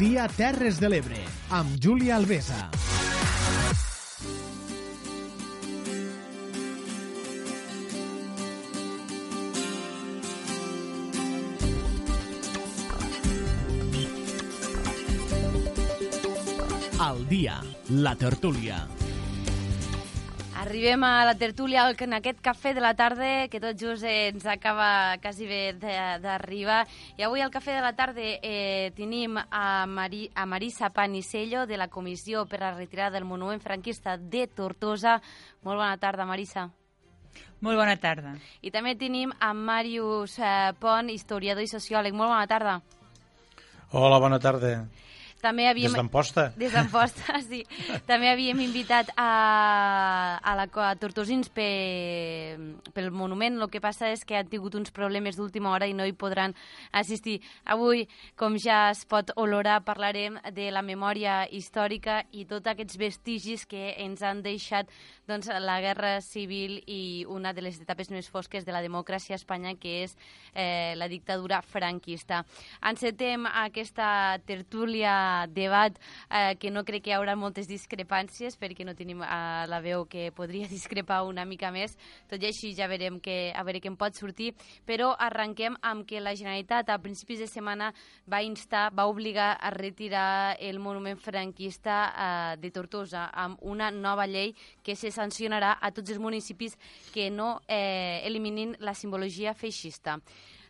dia Terres de l'Ebre, amb Júlia Alvesa. Al dia, la tertúlia. Arribem a la tertúlia en aquest cafè de la tarda que tot just ens acaba quasi bé d'arribar. I avui al cafè de la tarda eh, tenim a, Mari, a Marisa Panicello de la Comissió per a la Retirada del Monument Franquista de Tortosa. Molt bona tarda, Marisa. Molt bona tarda. I també tenim a Màrius eh, Pont, historiador i sociòleg. Molt bona tarda. Hola, bona tarda. També havíem... Des d'Amposta. Des d'Amposta, sí. També havíem invitat a, a, la, a Tortosins pe, pel monument. El que passa és que han tingut uns problemes d'última hora i no hi podran assistir. Avui, com ja es pot olorar, parlarem de la memòria històrica i tots aquests vestigis que ens han deixat doncs, la Guerra Civil i una de les etapes més fosques de la democràcia a Espanya, que és eh, la dictadura franquista. Encetem aquesta tertúlia debat eh, que no crec que hi haurà moltes discrepàncies perquè no tenim eh, la veu que podria discrepar una mica més. Tot i així ja verem que, a veure què en pot sortir. Però arrenquem amb que la Generalitat a principis de setmana va instar, va obligar a retirar el monument franquista eh, de Tortosa amb una nova llei que se sancionarà a tots els municipis que no eh, eliminin la simbologia feixista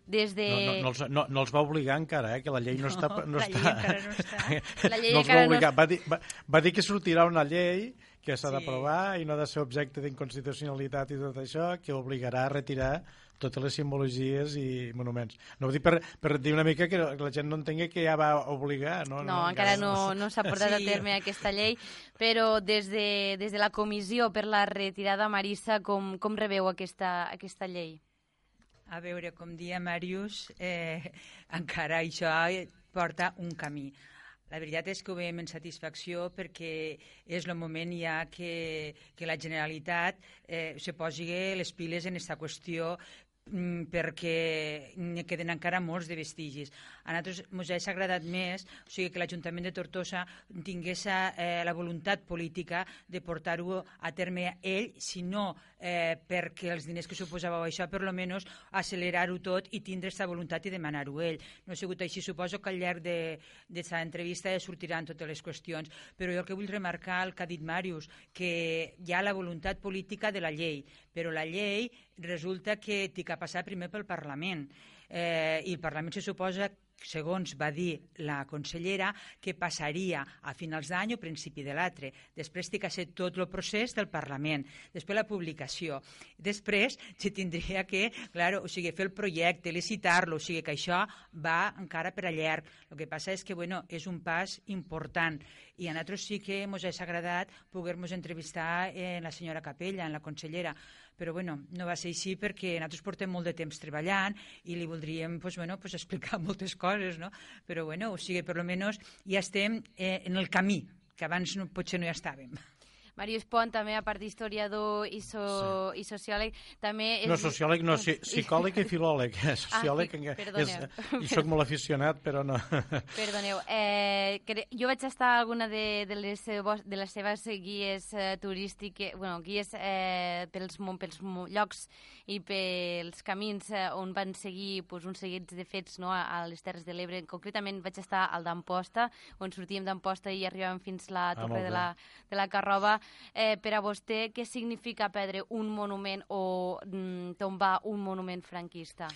des de... No, no, no, els, no, no els va obligar encara, eh, que la llei no, no està... No la està... llei encara no està. La llei no els va obligar. No... Va, dir, va, va dir que sortirà una llei que s'ha sí. d'aprovar i no ha de ser objecte d'inconstitucionalitat i tot això, que obligarà a retirar totes les simbologies i monuments. No ho dic per, per dir una mica que la gent no entengui que ja va obligar. No, no, no encara no, no s'ha portat sí. a terme aquesta llei, però des de, des de la comissió per la retirada, Marissa, com, com rebeu aquesta, aquesta llei? A veure, com dia Màrius, eh, encara això porta un camí. La veritat és que ho veiem en satisfacció perquè és el moment ja que, que la Generalitat eh, se posi les piles en aquesta qüestió perquè ne queden encara molts de vestigis. A nosaltres ens hauria agradat més o sigui, que l'Ajuntament de Tortosa tingués eh, la voluntat política de portar-ho a terme ell, si no eh, perquè els diners que suposava això, per lo menos accelerar-ho tot i tindre aquesta voluntat i demanar-ho ell. No ha sigut així. Suposo que al llarg d'aquesta entrevista ja sortiran totes les qüestions, però jo el que vull remarcar el que ha dit Màrius, que hi ha la voluntat política de la llei, però la llei resulta que té que passar primer pel Parlament. Eh, I el Parlament se suposa segons va dir la consellera, que passaria a finals d'any o principi de l'altre. Després té que ser tot el procés del Parlament, després la publicació. Després se tindria que, clar, o sigui, fer el projecte, licitar-lo, o sigui que això va encara per a llarg. El que passa és que, bueno, és un pas important i a nosaltres sí que ens ha agradat poder-nos entrevistar en la senyora Capella, en la consellera, però bueno, no va ser així perquè nosaltres portem molt de temps treballant i li voldríem pues, bueno, pues, explicar moltes coses, no? però bueno, o sigui, per almenys ja estem eh, en el camí, que abans no, potser no hi estàvem. Màrius Pont, també, a part d'historiador i, so, sí. i sociòleg, també... És... No, sociòleg no, psicòleg i filòleg. Eh? Sociòleg, ah, és, i sóc molt aficionat, però no. Perdoneu. Eh, jo vaig estar a alguna de, de, les, de les seves guies eh, turístiques, bueno, guies eh, pels, pels llocs i pels camins eh, on van seguir pues, uns seguits de fets no, a, a les Terres de l'Ebre. Concretament vaig estar al d'Amposta, on sortíem d'Amposta i arribàvem fins la ah, Torre ah, de, la, de la Carroba eh, per a vostè què significa perdre un monument o mm, tombar un monument franquista?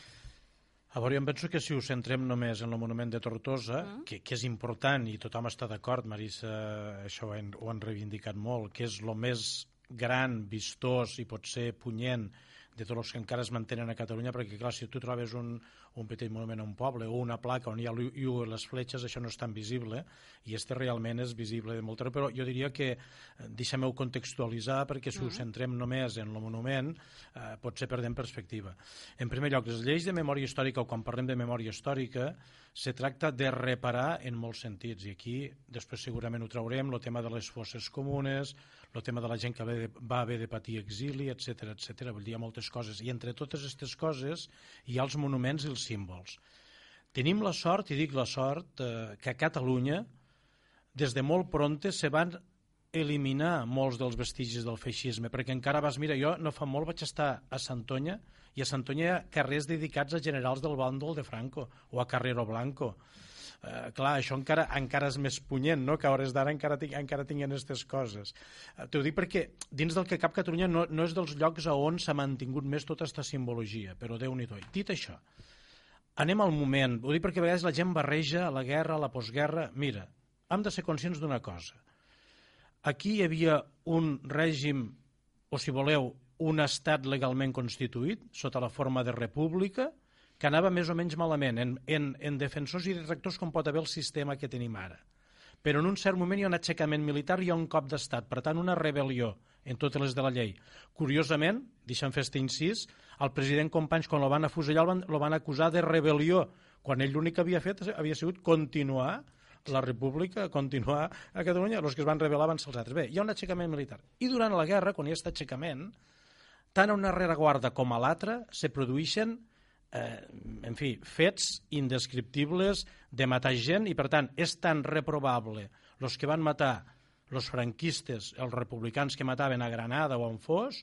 A veure, jo penso que si ho centrem només en el monument de Tortosa, mm. que, que és important i tothom està d'acord, Marissa, això ho han, ho han reivindicat molt, que és el més gran, vistós i potser punyent de tots els que encara es mantenen a Catalunya, perquè clar, si tu trobes un, un petit monument a un poble o una placa on hi ha i les fletxes, això no és tan visible, i este realment és visible de molt però jo diria que eh, deixem-ho contextualitzar perquè si ho mm. centrem només en el monument eh, potser perdem perspectiva. En primer lloc, les lleis de memòria històrica o quan parlem de memòria històrica se tracta de reparar en molts sentits i aquí després segurament ho traurem, el tema de les fosses comunes, el tema de la gent que va haver de patir exili, etc etc. Vull dir, moltes coses. I entre totes aquestes coses hi ha els monuments i els símbols. Tenim la sort, i dic la sort, eh, que a Catalunya, des de molt pronte, se van eliminar molts dels vestigis del feixisme, perquè encara vas, mira, jo no fa molt vaig estar a Santonya, i a Santonya hi ha carrers dedicats a generals del bàndol de Franco, o a Carrero Blanco. Eh, clar, això encara, encara és més punyent, no? que a hores d'ara encara, ting, encara tinguen aquestes coses. Eh, T'ho dic perquè dins del que cap Catalunya no, no és dels llocs a on s'ha mantingut més tota aquesta simbologia, però déu nhi Dit això, anem al moment, ho dic perquè a vegades la gent barreja la guerra, la postguerra... Mira, hem de ser conscients d'una cosa Aquí hi havia un règim, o si voleu, un estat legalment constituït, sota la forma de república, que anava més o menys malament, en, en, en defensors i detractors com pot haver el sistema que tenim ara. Però en un cert moment hi ha un aixecament militar i hi ha un cop d'estat, per tant una rebel·lió en totes les de la llei. Curiosament, deixa'm fer este incís, el president Companys, quan el van afusellar, el van, el van acusar de rebel·lió, quan ell l'únic que havia fet havia sigut continuar la república, continuar a Catalunya, els que es van rebel·lar van ser els altres. Bé, hi ha un aixecament militar. I durant la guerra, quan hi ha aquest aixecament, tant a una rereguarda com a l'altra se produeixen eh, en fi, fets indescriptibles de matar gent i, per tant, és tan reprobable els que van matar els franquistes, els republicans que mataven a Granada o en Fos,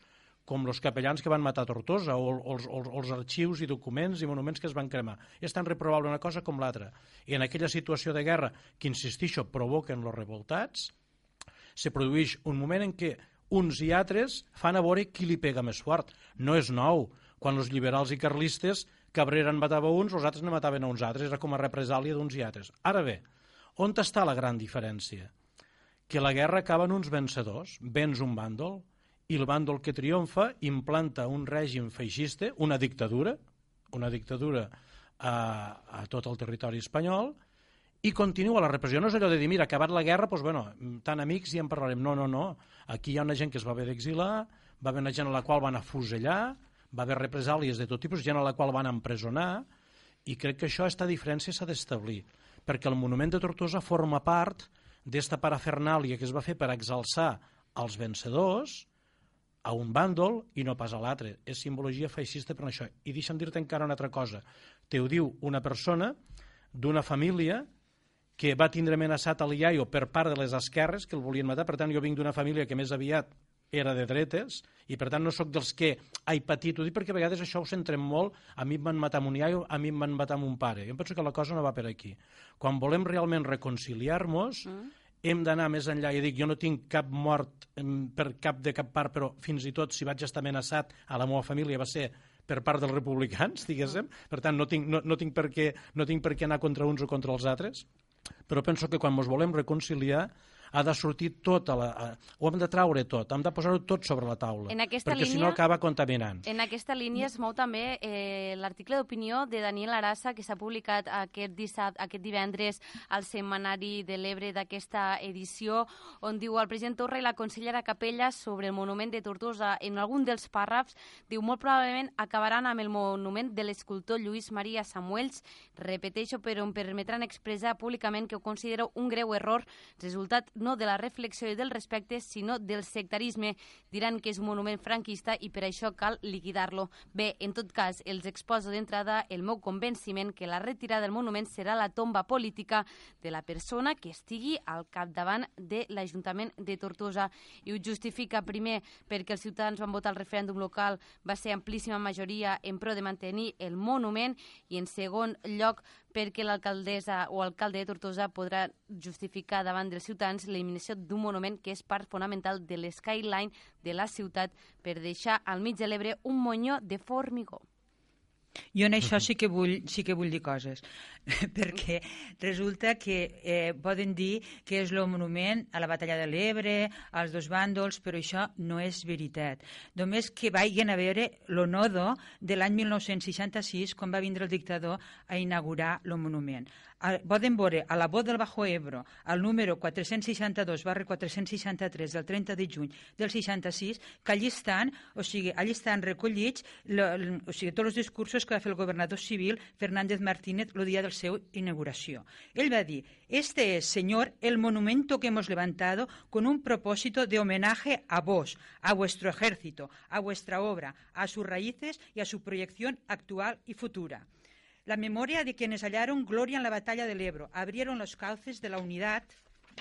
com els capellans que van matar Tortosa o, o, o, o els arxius i documents i monuments que es van cremar. És tan reprobable una cosa com l'altra. I en aquella situació de guerra que, insistixo, provoquen els revoltats, se produeix un moment en què uns i altres fan a veure qui li pega més fort. No és nou. Quan els liberals i carlistes Cabrera en matava uns, els altres ne mataven a uns altres. Era com a represàlia d'uns i altres. Ara bé, on està la gran diferència? Que la guerra acaba en uns vencedors. Vens un bàndol, i el bàndol que triomfa implanta un règim feixista, una dictadura, una dictadura a, a tot el territori espanyol, i continua la repressió. No és allò de dir, mira, acabat la guerra, doncs, bueno, tan amics i en parlarem. No, no, no. Aquí hi ha una gent que es va haver d'exilar, va haver una gent a la qual van afusellar, va haver represàlies de tot tipus, gent a la qual van empresonar, i crec que això, aquesta diferència s'ha d'establir, perquè el monument de Tortosa forma part d'esta parafernàlia que es va fer per exalçar els vencedors, a un bàndol i no pas a l'altre. És simbologia feixista per això. I deixa'm dir-te encara una altra cosa. Te ho diu una persona d'una família que va tindre amenaçat el iaio per part de les esquerres que el volien matar. Per tant, jo vinc d'una família que més aviat era de dretes i per tant no sóc dels que he patit, ho dic perquè a vegades això ho centrem molt, a mi em van matar amb un iaio, a mi em van matar amb un pare. Jo penso que la cosa no va per aquí. Quan volem realment reconciliar-nos, mm hem d'anar més enllà. I dic, jo no tinc cap mort per cap de cap part, però fins i tot si vaig estar amenaçat a la meva família va ser per part dels republicans, diguéssim. Per tant, no tinc, no, no tinc, per, què, no tinc per què anar contra uns o contra els altres. Però penso que quan ens volem reconciliar ha de sortir tota la... Ho hem de traure tot, hem de posar-ho tot sobre la taula, en perquè línia, si no acaba contaminant. En aquesta línia es mou també eh, l'article d'opinió de Daniel Arassa que s'ha publicat aquest dissabte, aquest divendres al Setmanari de l'Ebre d'aquesta edició, on diu el president Torra i la consellera Capella sobre el monument de Tortosa. En algun dels pàrrafs diu molt probablement acabaran amb el monument de l'escultor Lluís Maria Samuels, repeteixo, però em permetran expressar públicament que ho considero un greu error, resultat no de la reflexió i del respecte, sinó del sectarisme. Diran que és un monument franquista i per això cal liquidar-lo. Bé, en tot cas, els exposo d'entrada el meu convenciment que la retirada del monument serà la tomba política de la persona que estigui al capdavant de l'Ajuntament de Tortosa. I ho justifica primer perquè els ciutadans van votar el referèndum local, va ser amplíssima majoria en pro de mantenir el monument i en segon lloc perquè l'alcaldessa o alcalde de Tortosa podrà justificar davant dels ciutadans l'eliminació d'un monument que és part fonamental de l'skyline de la ciutat per deixar al mig de l'Ebre un monyó de formigó. Jo en això sí que vull, sí que vull dir coses, perquè resulta que eh, poden dir que és el monument a la batalla de l'Ebre, als dos bàndols, però això no és veritat. Només que vagin a veure l'onodo de l'any 1966, quan va vindre el dictador a inaugurar el monument poden veure a la Bot del Bajo Ebro, al número 462 barra 463 del 30 de juny del 66, que allí estan, o sigui, allí estan recollits lo, o sigui, tots els discursos que va fer el governador civil Fernández Martínez el dia de la seva inauguració. Ell va dir, este es, señor, el monumento que hemos levantado con un propósito de homenaje a vos, a vuestro ejército, a vuestra obra, a sus raíces y a su proyección actual y futura. La memoria de quienes hallaron gloria en la batalla del Ebro, abrieron los cauces de la unidad,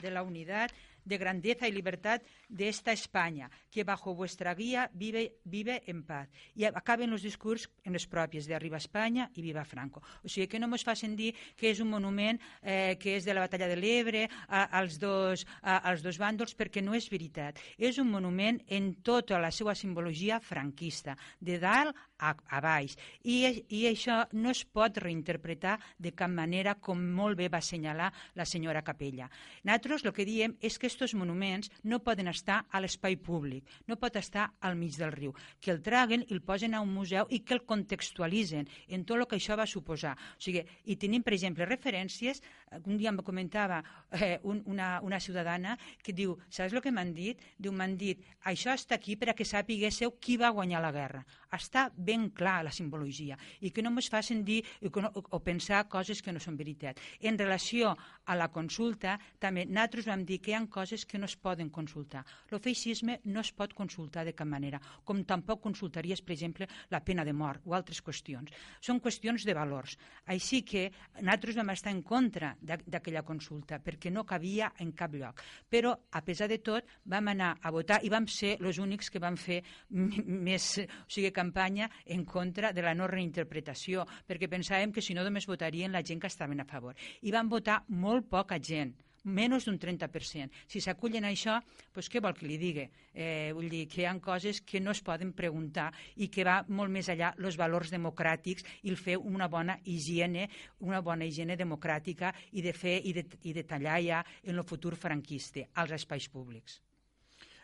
de la unidad de grandeza y libertad de esta España, que bajo vuestra guía vive, vive en paz. I acaben els discurs en les pròpies de Arriba Espanya i Viva Franco. O sigui, que no ens facin dir que és un monument eh, que és de la batalla de l'Ebre als, dos, a, als dos bàndols, perquè no és veritat. És un monument en tota la seva simbologia franquista, de dalt a, a baix. I, I això no es pot reinterpretar de cap manera, com molt bé va assenyalar la senyora Capella. Nosaltres el que diem és que aquests monuments no poden estar a l'espai públic, no pot estar al mig del riu, que el traguen i el posen a un museu i que el contextualitzen en tot el que això va suposar. O sigui, i tenim, per exemple, referències, un dia em comentava eh, un, una, una ciutadana que diu, saps el que m'han dit? Diu, m'han dit, això està aquí per a que sapiguéssiu qui va guanyar la guerra. Està ben clar la simbologia i que no ens facin dir o, o pensar coses que no són veritat. En relació a la consulta, també nosaltres vam dir que hi ha coses que no es poden consultar. El feixisme no es pot consultar de cap manera, com tampoc consultaries, per exemple, la pena de mort o altres qüestions. Són qüestions de valors. Així que nosaltres vam estar en contra d'aquella consulta perquè no cabia en cap lloc. Però, a pesar de tot, vam anar a votar i vam ser els únics que vam fer més o sigui, campanya en contra de la no reinterpretació, perquè pensàvem que si no només votarien la gent que estaven a favor. I van votar molt poca gent menys d'un 30%. Si s'acullen a això, doncs què vol que li digui? Eh, vull dir que hi ha coses que no es poden preguntar i que va molt més allà els valors democràtics i el fer una bona higiene, una bona higiene democràtica i de fer i de, i de tallar ja en el futur franquista als espais públics.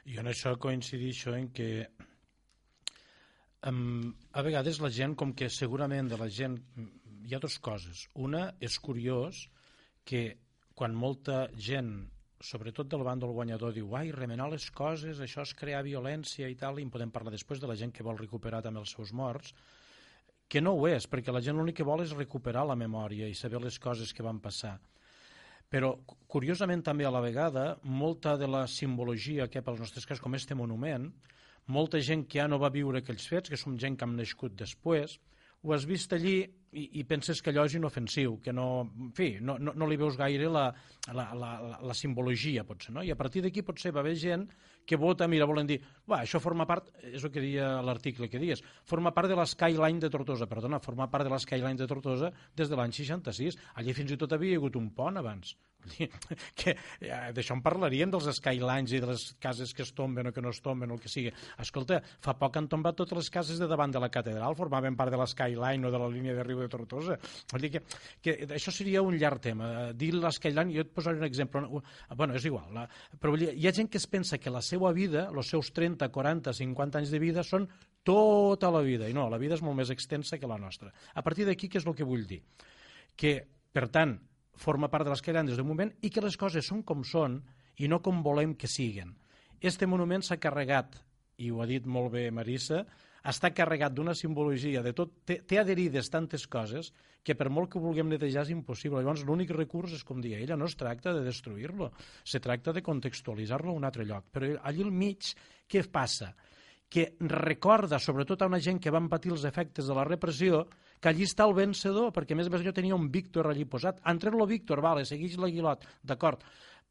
Jo en això coincidixo en que um, a vegades la gent, com que segurament de la gent hi ha dues coses. Una, és curiós que quan molta gent, sobretot del bàndol guanyador, diu ai, remenar les coses, això és crear violència i tal, i en podem parlar després de la gent que vol recuperar també els seus morts, que no ho és, perquè la gent l'únic que vol és recuperar la memòria i saber les coses que van passar. Però, curiosament, també a la vegada, molta de la simbologia que pel nostre cas, com este monument, molta gent que ja no va viure aquells fets, que som gent que hem nascut després, ho has vist allí i, i penses que allò és inofensiu, que no, en fi, no, no, no li veus gaire la, la, la, la, simbologia, potser, no? I a partir d'aquí potser va haver gent que vota, mira, volen dir, va, això forma part, és el que deia l'article que dies, forma part de l'Skyline de Tortosa, perdona, forma part de l'Skyline de Tortosa des de l'any 66. Allí fins i tot havia hagut un pont abans que eh, d'això en parlaríem dels skylines i de les cases que es tomben o que no es tomben o el que sigui. Escolta, fa poc han tombat totes les cases de davant de la catedral, formaven part de l'skyline o de la línia de riu de Tortosa. Vull dir que, que això seria un llarg tema. Dir l'skyline, jo et posaré un exemple. Bueno, és igual. La, però dir, hi ha gent que es pensa que la seva vida, els seus 30, 40, 50 anys de vida són tota la vida. I no, la vida és molt més extensa que la nostra. A partir d'aquí, què és el que vull dir? Que, per tant, forma part de les des d'un moment i que les coses són com són i no com volem que siguen. Este monument s'ha carregat, i ho ha dit molt bé Marissa, està carregat d'una simbologia, de tot, té, té adherides tantes coses que per molt que vulguem netejar és impossible. Llavors l'únic recurs és, com deia ella, no es tracta de destruir-lo, se tracta de contextualitzar-lo a un altre lloc. Però allí al mig, què passa? Que recorda, sobretot a una gent que van patir els efectes de la repressió, que allí està el vencedor, perquè a més a més allò tenia un Víctor allí posat. Han tret lo Víctor, vale, segueix l'Aguilot, d'acord,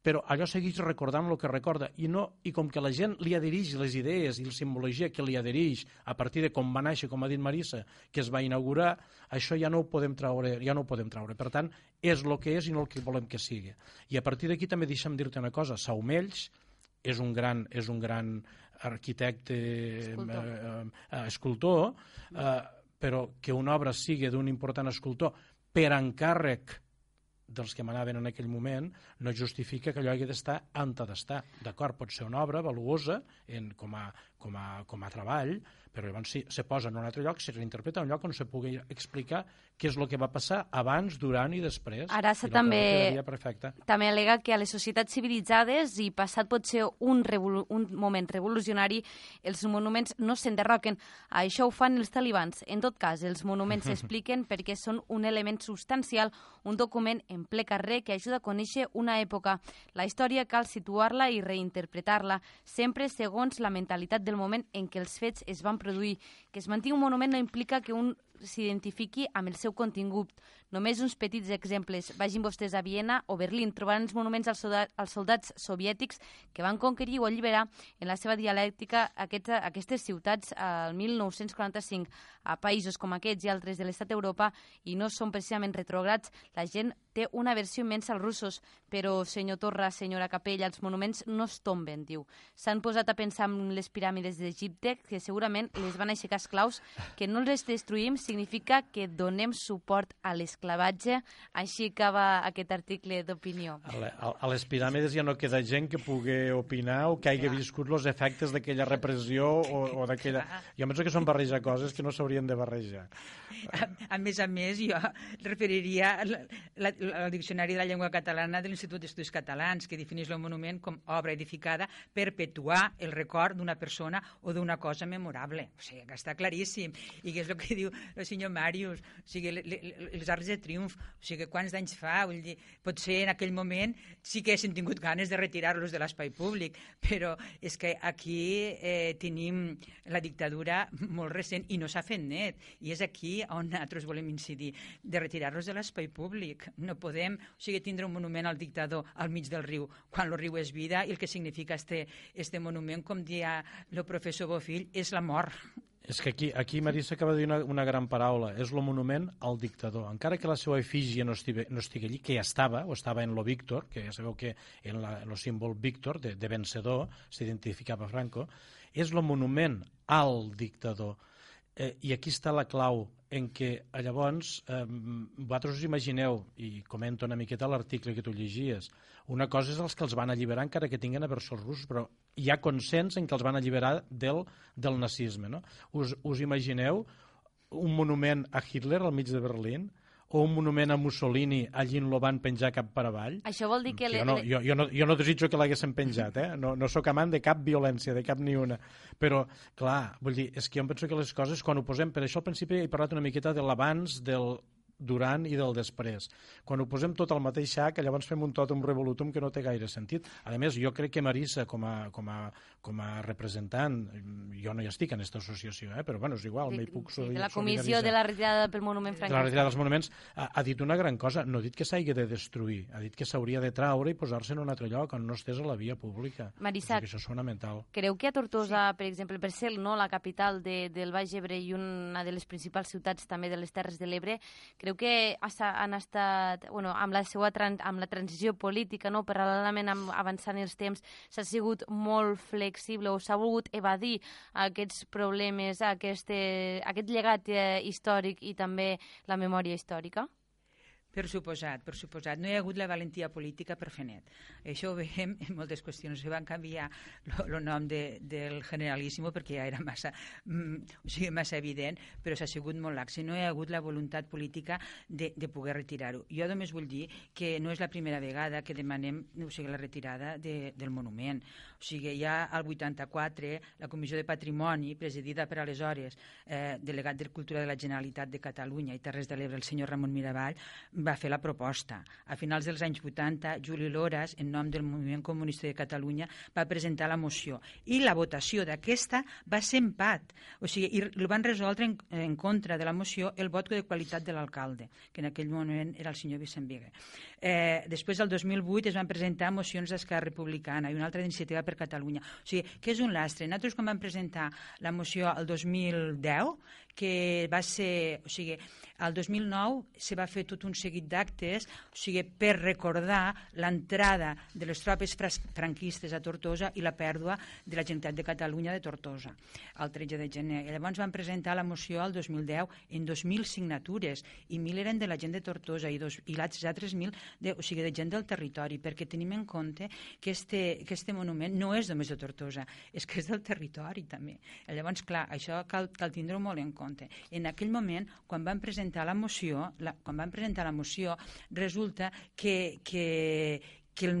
però allò segueix recordant el que recorda i, no, i com que la gent li adhereix les idees i la simbologia que li adhereix a partir de com va néixer, com ha dit Marissa, que es va inaugurar, això ja no ho podem traure, ja no ho podem traure. Per tant, és el que és i no el que volem que sigui. I a partir d'aquí també deixa'm dir-te una cosa, Saumells és un gran, és un gran arquitecte, escultor, eh, eh, escultor eh, però que una obra sigui d'un important escultor per encàrrec dels que manaven en aquell moment no justifica que allò hagi d'estar on ha d'estar. D'acord, pot ser una obra valuosa en, com, a, com, a, com a treball, però llavors si se posa en un altre lloc, se reinterpreta en un lloc on se pugui explicar què és el que va passar abans, durant i després. Arassa també, també alega que a les societats civilitzades i passat pot ser un, un moment revolucionari, els monuments no s'enderroquen. Això ho fan els talibans. En tot cas, els monuments s'expliquen perquè són un element substancial, un document en ple carrer que ajuda a conèixer una època. La història cal situar-la i reinterpretar-la, sempre segons la mentalitat del moment en què els fets es van produir. Que es mantingui un monument no implica que un s'identifiqui amb el seu contingut. Només uns petits exemples. Vagin vostès a Viena o Berlín. Trobaran els monuments als, soldat, als soldats soviètics que van conquerir o alliberar en la seva dialèctica aquesta, aquestes ciutats al 1945 a països com aquests i altres de l'estat d'Europa i no són precisament retrograts. La gent té una versió immensa als russos, però, senyor Torra, senyora Capella, els monuments no es tomben, diu. S'han posat a pensar en les piràmides d'Egipte, que segurament les van aixecar esclaus, que no les destruïm significa que donem suport a l'esclavatge, així acaba aquest article d'opinió. A, a les piràmides ja no queda gent que pugui opinar o que hagi viscut els efectes d'aquella repressió o, o d'aquella... Jo penso que són barrejar coses que no s'haurien de barrejar. A, a més a més, jo referiria al Diccionari de la Llengua Catalana de l'Institut d'Estudis Catalans, que defineix el monument com obra edificada per perpetuar el record d'una persona o d'una cosa memorable. O sigui, que està claríssim. I que és el que diu el senyor Màrius, o sigui, els arts de triomf, o sigui, quants d'anys fa? Vull dir, potser en aquell moment sí que haguessin tingut ganes de retirar-los de l'espai públic, però és que aquí eh, tenim la dictadura molt recent i no s'ha fet net. I és aquí on nosaltres volem incidir, de retirar-los de l'espai públic. No podem, o sigui, tindre un monument al dictador al mig del riu, quan el riu és vida i el que significa este, este monument, com dia el professor Bofill, és la mort. És que aquí, aquí Marisa acaba de dir una, una gran paraula, és el monument al dictador. Encara que la seva efígia no estigui, no estigui allí, que ja estava, o estava en lo Víctor, que ja sabeu que en, la, en el símbol Víctor, de, de vencedor, s'identificava Franco, és el monument al dictador. Eh, I aquí està la clau en què eh, llavors eh, vosaltres us imagineu, i comento una miqueta l'article que tu llegies, una cosa és els que els van alliberar encara que tinguen aversió als russos, però hi ha consens en que els van alliberar del, del nazisme. No? Us, us imagineu un monument a Hitler al mig de Berlín? O un monument a Mussolini allí lo van penjar cap per avall. Això vol dir que... Jo no, jo, jo, no, jo no desitjo que l'haguessin penjat, eh? no, no sóc amant de cap violència, de cap ni una. Però, clar, vull dir, és que jo penso que les coses, quan ho posem, per això al principi he parlat una miqueta de l'abans, del, durant i del després. Quan ho posem tot al mateix sac, llavors fem un tot un revolutum que no té gaire sentit. A més, jo crec que Marissa, com a, com a, com a representant, jo no hi estic en aquesta associació, eh? però bueno, és igual, m'hi puc sí, De la comissió de la retirada pel monument franquista. De la retirada dels monuments, ha, ha dit una gran cosa, no ha dit que s'hagi de destruir, ha dit que s'hauria de traure i posar-se en un altre lloc on no estés a la via pública. Marissa, això és fonamental. Creu que a Tortosa, sí. per exemple, per ser no, la capital de, del Baix Ebre i una de les principals ciutats també de les Terres de l'Ebre, creu que han estat, bueno, amb la seva amb la transició política, no, paral·lelament amb avançant els temps, s'ha sigut molt flexible o s'ha volgut evadir aquests problemes, aquest, aquest llegat eh, històric i també la memòria històrica? Per suposat, per suposat. No hi ha hagut la valentia política per fer net. Això ho veiem en moltes qüestions. Se van canviar el nom de, del generalíssimo perquè ja era massa, mm, o sigui, massa evident, però s'ha sigut molt lax. No hi ha hagut la voluntat política de, de poder retirar-ho. Jo només vull dir que no és la primera vegada que demanem o sigui, la retirada de, del monument. O sigui, ja al 84 la Comissió de Patrimoni, presidida per aleshores eh, delegat de Cultura de la Generalitat de Catalunya i Terres de l'Ebre, el senyor Ramon Miravall, va fer la proposta. A finals dels anys 80, Juli Loras, en nom del Moviment Comunista de Catalunya, va presentar la moció. I la votació d'aquesta va ser empat. O sigui, i el van resoldre en, en contra de la moció el vot de qualitat de l'alcalde, que en aquell moment era el senyor Vicent Vigue. Eh, després, el 2008, es van presentar mocions d'Esquerra Republicana i una altra d'iniciativa per Catalunya. O sigui, que és un lastre. Nosaltres, quan vam presentar la moció el 2010, que va ser, o sigui, el 2009 se va fer tot un seguit d'actes, o sigui, per recordar l'entrada de les tropes franquistes a Tortosa i la pèrdua de la Generalitat de Catalunya de Tortosa, el 13 de gener. I llavors van presentar la moció el 2010 en 2.000 signatures, i 1.000 eren de la gent de Tortosa i, dos, i les altres 1.000 de, o sigui, de gent del territori, perquè tenim en compte que este, que este monument no és només de Tortosa, és que és del territori també. I llavors, clar, això cal, cal tindre-ho molt en compte compte. En aquell moment, quan van presentar la moció, la, quan van presentar la moció, resulta que, que, que el,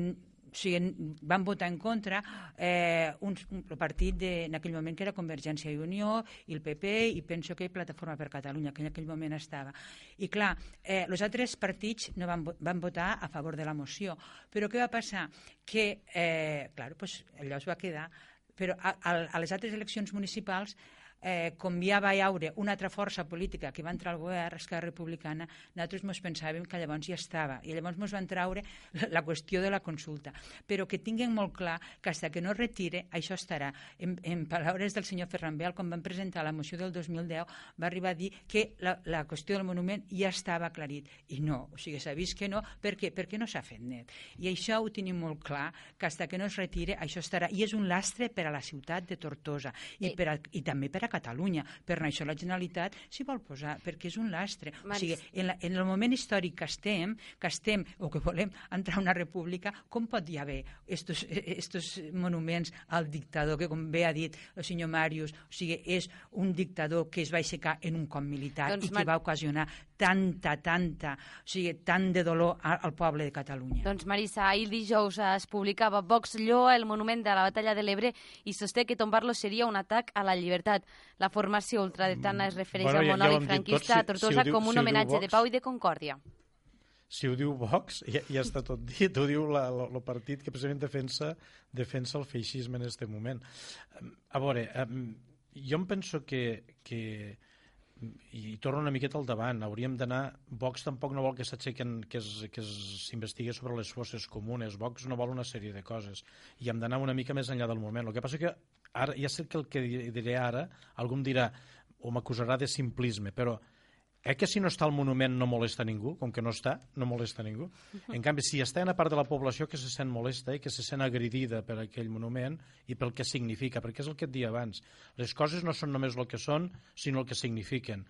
o sigui, van votar en contra eh, un, un partit de, en aquell moment que era Convergència i Unió i el PP i penso que Plataforma per Catalunya que en aquell moment estava i clar, eh, els altres partits no van, van votar a favor de la moció però què va passar? que, eh, clar, pues, allò es va quedar però a, a, a les altres eleccions municipals eh, com ja va haure una altra força política que va entrar al govern, Esquerra Republicana, nosaltres ens pensàvem que llavors ja estava, i llavors ens van treure la, la qüestió de la consulta. Però que tinguin molt clar que fins que no es retire, això estarà. En, en paraules del senyor Ferran Bel, quan van presentar la moció del 2010, va arribar a dir que la, la qüestió del monument ja estava aclarit. I no, o sigui, s'ha vist que no. Per què? Perquè no s'ha fet net. I això ho tenim molt clar, que fins que no es retire, això estarà. I és un lastre per a la ciutat de Tortosa i, per a, i també per a Catalunya. Per això la Generalitat s'hi vol posar, perquè és un lastre. Maris. O sigui, en, la, en el moment històric que estem, que estem o que volem entrar a una república, com pot hi haver estos, estos monuments al dictador, que com bé ha dit el senyor Màrius, o sigui, és un dictador que es va aixecar en un cop militar Doncs, i que Mar- va ocasionar tanta, tanta, o sigui, tant de dolor a- al poble de Catalunya. Doncs Marissa, ahir dijous es publicava Vox lloa el monument de la batalla de l'Ebre i sosté que tombar-lo seria un atac a la llibertat. La formació ultradretana es refereix Bueno, al ja- ja dit franquista tot, a si- Tortosa si diu- com un si homenatge de pau i de concòrdia. si ho diu Vox, ja, ja està tot dit, ho diu el partit que precisament defensa, defensa el feixisme en aquest moment. A veure, jo em penso que, que i torno una miqueta al davant, hauríem d'anar... Vox tampoc no vol que s'aixequen, que es- que es- s'investigui sobre les fosses comunes. Vox no vol una sèrie de coses. I hem d'anar una mica més enllà del moment. El que passa que ara, ja sé que el que di- diré ara, algú em dirà o m'acusarà de simplisme, però eh que si no està el monument no molesta ningú? Com que no està, no molesta ningú. En canvi, si està una part de la població que se sent molesta i que se sent agredida per aquell monument i pel que significa, perquè és el que et dia abans. Les coses no són només el que són, sinó el que signifiquen.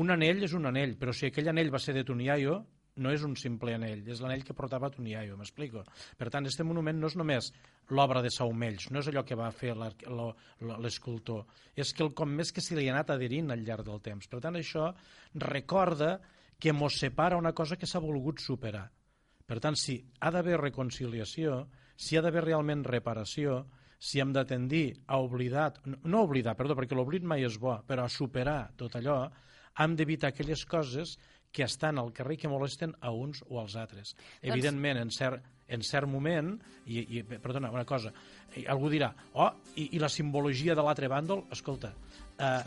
Un anell és un anell, però si aquell anell va ser de Tuniayo, no és un simple anell, és l'anell que portava Tuniayo, m'explico? Per tant, este monument no és només l'obra de Saumells, no és allò que va fer l'escultor, és que el com més que se li ha anat adherint al llarg del temps. Per tant, això recorda que mos separa una cosa que s'ha volgut superar. Per tant, si ha d'haver reconciliació, si ha d'haver realment reparació, si hem de tendir a oblidar, no oblidar, perdó, perquè l'oblit mai és bo, però a superar tot allò, hem d'evitar aquelles coses que estan al carrer i que molesten a uns o als altres. Evidentment, en cert, en cert moment, i, i perdona, una cosa, i algú dirà, oh, i, i la simbologia de l'altre bàndol, escolta, eh,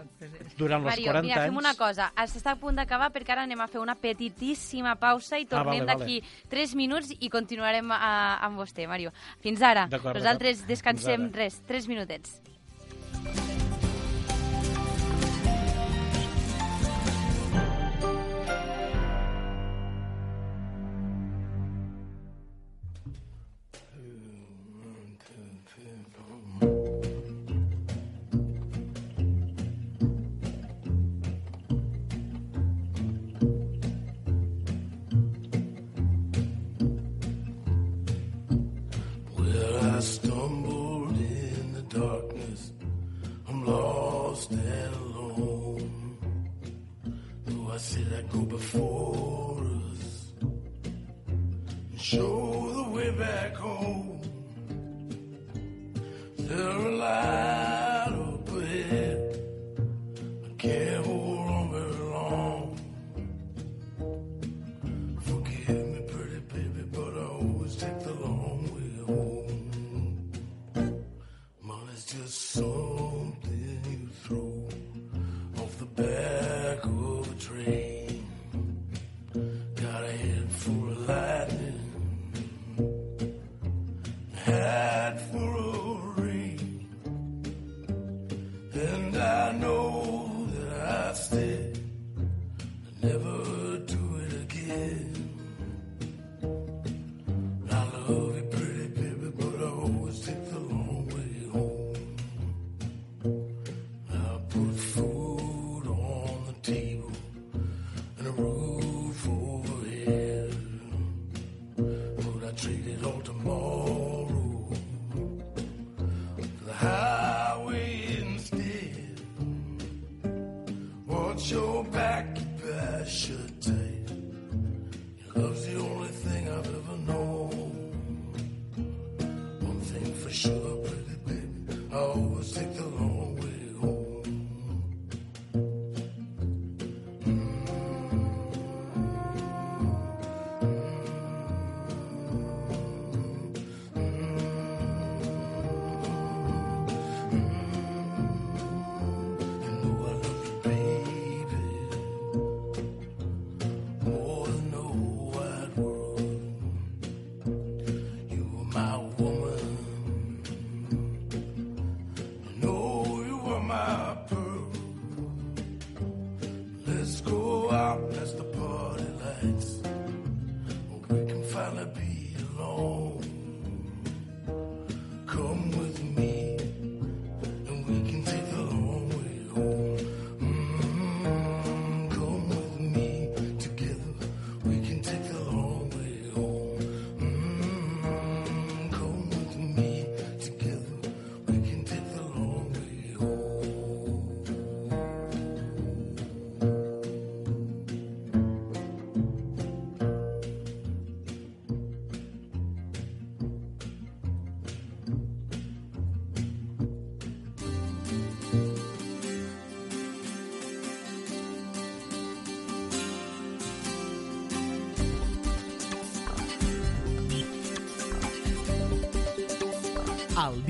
durant els Mario, 40 mira, anys... fem una cosa. S'està a punt d'acabar perquè ara anem a fer una petitíssima pausa i Ah, tornem vale, vale. d'aquí 3 minuts i continuarem a, amb vostè, Mario. Fins ara. Nosaltres descansem res, 3 minutets. Lost and alone. Though I said I'd go before us and show the way back home. There a light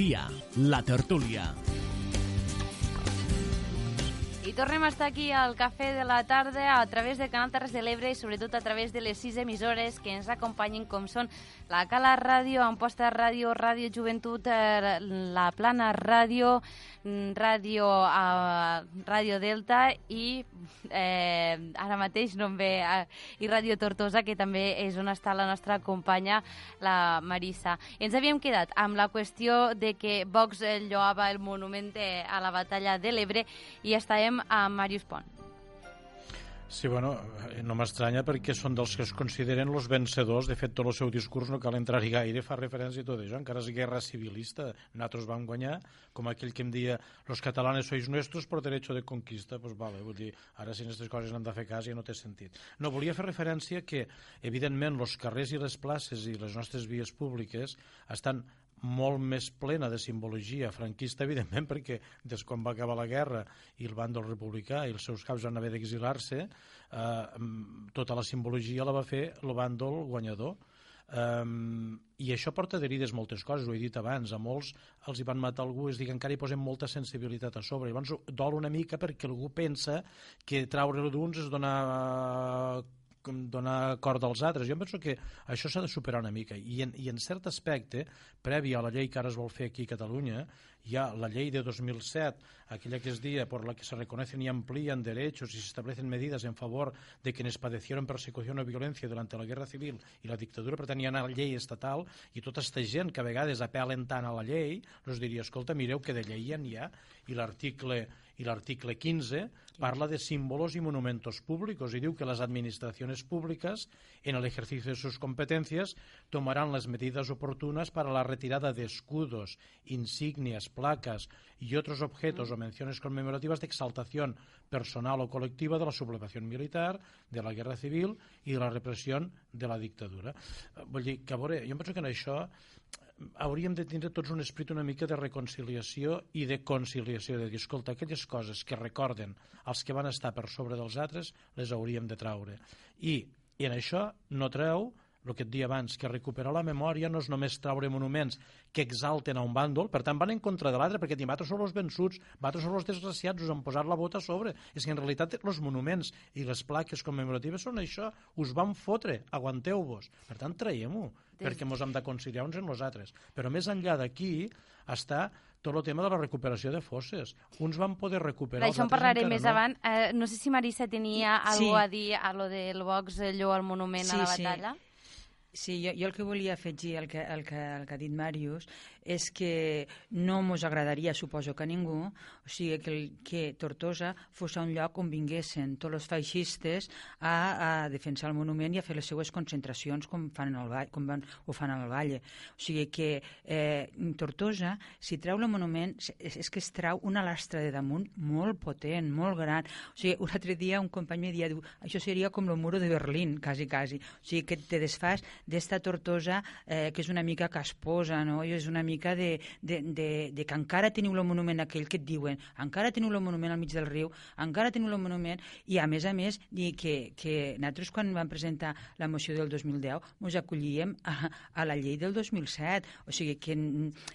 dia, la tertúlia. I tornem a estar aquí al Cafè de la Tarda a través del Canal Terres de l'Ebre i sobretot a través de les sis emissores que ens acompanyen com són la Cala Ràdio, Amposta Ràdio, Ràdio Joventut, eh, la Plana Ràdio, mm, Ràdio, uh, Ràdio Delta i eh, ara mateix no em ve eh, i Ràdio Tortosa que també és on està la nostra companya la Marissa. Ens havíem quedat amb la qüestió de que Vox eh, lloava el monument eh, a la batalla de l'Ebre i estàvem amb Màrius Pont. Sí, bueno, eh, no m'estranya perquè són dels que es consideren los vencedors. De fet, tot el seu discurs no cal entrar-hi gaire, fa referència a tot això. Encara és guerra civilista. Nosaltres vam guanyar, com aquell que em dia los catalanes sois nuestros por derecho de conquista. Pues vale, vull dir, ara si aquestes coses n'han de fer cas ja no té sentit. No, volia fer referència que, evidentment, els carrers i les places i les nostres vies públiques estan molt més plena de simbologia franquista, evidentment, perquè des quan va acabar la guerra i el bàndol republicà i els seus caps van haver d'exilar-se, eh, tota la simbologia la va fer el bàndol guanyador. Um, I això porta adherides moltes coses, ho he dit abans, a molts els hi van matar algú, és dir, que encara hi posem molta sensibilitat a sobre. Llavors dol una mica perquè algú pensa que traure-lo d'uns és donar donar corda als altres. Jo penso que això s'ha de superar una mica i en, i en cert aspecte, previ a la llei que ara es vol fer aquí a Catalunya, hi ha la llei de 2007, aquella que es dia por la que se reconocen y amplían derechos y se establecen medidas en favor de quienes padecieron persecución o violencia durante la guerra civil i la dictadura, per hi ha una llei estatal i tota aquesta gent que a vegades apel·len tant a la llei, els diria, escolta, mireu que de llei ja n'hi ha, i l'article i l'article 15 parla de símbolos y monumentos públicos y diu que las administraciones públicas en el ejercicio de sus competencias tomarán las medidas oportunas para la retirada de escudos, insignias, placas y otros objetos o menciones conmemorativas de exaltación personal o colectiva de la sublevación militar, de la guerra civil i de la repressió de la dictadura. Eh, Vull dir que, a veure, jo penso que en això hauríem de tindre tots un esperit una mica de reconciliació i de conciliació, de dir, escolta, aquelles coses que recorden els que van estar per sobre dels altres, les hauríem de traure. I, i en això no treu el que et dia abans, que recuperar la memòria no és només traure monuments que exalten a un bàndol, per tant van en contra de l'altre, perquè diuen, vosaltres són els vençuts, vosaltres són els desgraciats, us han posat la bota a sobre. És que en realitat els monuments i les plaques commemoratives són això, us van fotre, aguanteu-vos. Per tant, traiem-ho, perquè ens hem de conciliar uns en nosaltres. Però més enllà d'aquí està tot el tema de la recuperació de fosses. Uns van poder recuperar... D'això en els altres parlaré més no. avant. Eh, no sé si Marissa tenia Sí. alguna cosa a dir a lo del box allò al monument a la Sí, sí. Sí, jo, jo el que volia afegir al que, al que, al que ha dit Màrius és que no mos agradaria, suposo que a ningú, o sigui, que, que Tortosa fos un lloc on vinguessin tots els feixistes a, a defensar el monument i a fer les seues concentracions com, fan el, com van, ho fan al Valle. O sigui que eh, Tortosa, si treu el monument, és, és que es trau una lastra de damunt molt potent, molt gran. O sigui, un altre dia un company dia, diu, això seria com el muro de Berlín, quasi, quasi. O sigui, que te desfas d'esta Tortosa eh, que és una mica casposa, no? I és una mica de, de, de, de que encara teniu el monument aquell que et diuen, encara teniu el monument al mig del riu, encara teniu el monument, i a més a més, dir que, que nosaltres quan vam presentar la moció del 2010 ens acollíem a, a la llei del 2007, o sigui que,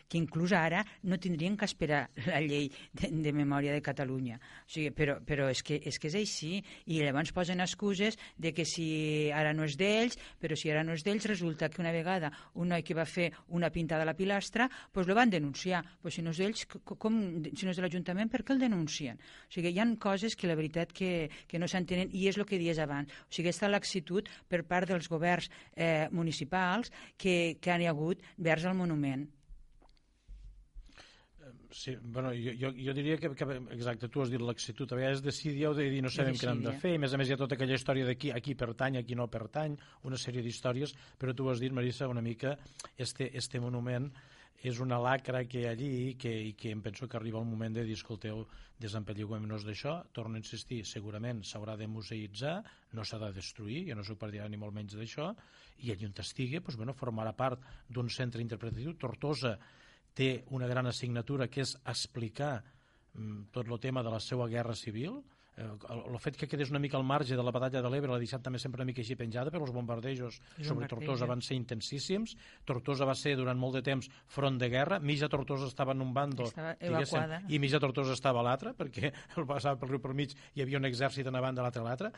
que inclús ara no tindrien que esperar la llei de, de memòria de Catalunya. O sigui, però, però és, que, és que és així, i llavors posen excuses de que si ara no és d'ells, però si ara no és d'ells, resulta que una vegada un noi que va fer una pintada a la pilastra, doncs lo van denunciar. Pues si no és d'ells, co- com, si no és de l'Ajuntament, per què el denuncien? O sigui, hi ha coses que la veritat que, que no s'entenen i és el que dies abans. O sigui, aquesta laxitud per part dels governs eh, municipals que, que han hi hagut vers al monument. Sí, bueno, jo, jo, jo diria que, que, exacte, tu has dit laxitud, a vegades decidir de dir no sabem què hem de fer, i a més a més hi ha tota aquella història d'aquí, aquí pertany, aquí no pertany, una sèrie d'històries, però tu has dit, Marissa, una mica, este, este monument és una lacra que hi ha allí que, i que em penso que arriba el moment de dir, escolteu, desempelliguem-nos d'això, torno a insistir, segurament s'haurà de museïtzar, no s'ha de destruir, jo no soc partidari ni molt menys d'això, i allí on estigui, doncs, bueno, formarà part d'un centre interpretatiu. Tortosa té una gran assignatura que és explicar mm, tot el tema de la seva guerra civil, el, el fet que quedés una mica al marge de la batalla de l'Ebre l'ha deixat també sempre una mica així penjada, però els bombardejos sobre. Tortosa van ser intensíssims. Tortosa va ser durant molt de temps front de guerra. Mitja Tortosa estava en un bando i mitja Tortosa estava a l'altre, perquè el passava pel riu per mig hi havia un exèrcit en banda a l'altre a l'altre.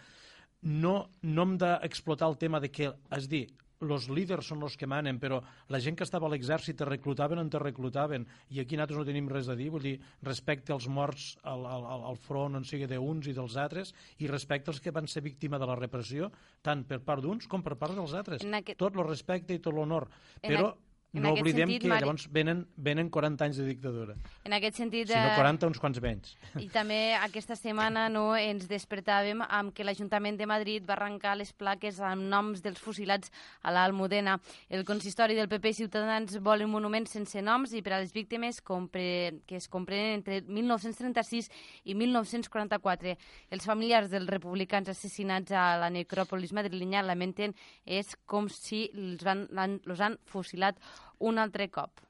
No, no hem d'explotar el tema de que, és dir, els líders són els que manen, però la gent que estava a l'exèrcit te reclutaven on te reclutaven, i aquí nosaltres no tenim res a dir, vull dir, respecte als morts al, al, al- front, on sigui d'uns i dels altres, i respecte als que van ser víctima de la repressió, tant per part d'uns com per part dels altres. En aquest- Tot el respecte i tot l'honor. Però a- en no oblidem sentit, que Mari- llavors venen, venen 40 anys de dictadura. En aquest sentit... Si no eh, 40, uns quants menys. I també aquesta setmana no, ens despertàvem amb que l'Ajuntament de Madrid va arrencar les plaques amb noms dels fusilats a l'Almudena. El consistori del PP i Ciutadans vol un monument sense noms i per a les víctimes compre, que es comprenen entre 1936 i 1944. Els familiars dels republicans assassinats a la necròpolis madrilenya lamenten és com si els van, han, los han fusilat un altre cop.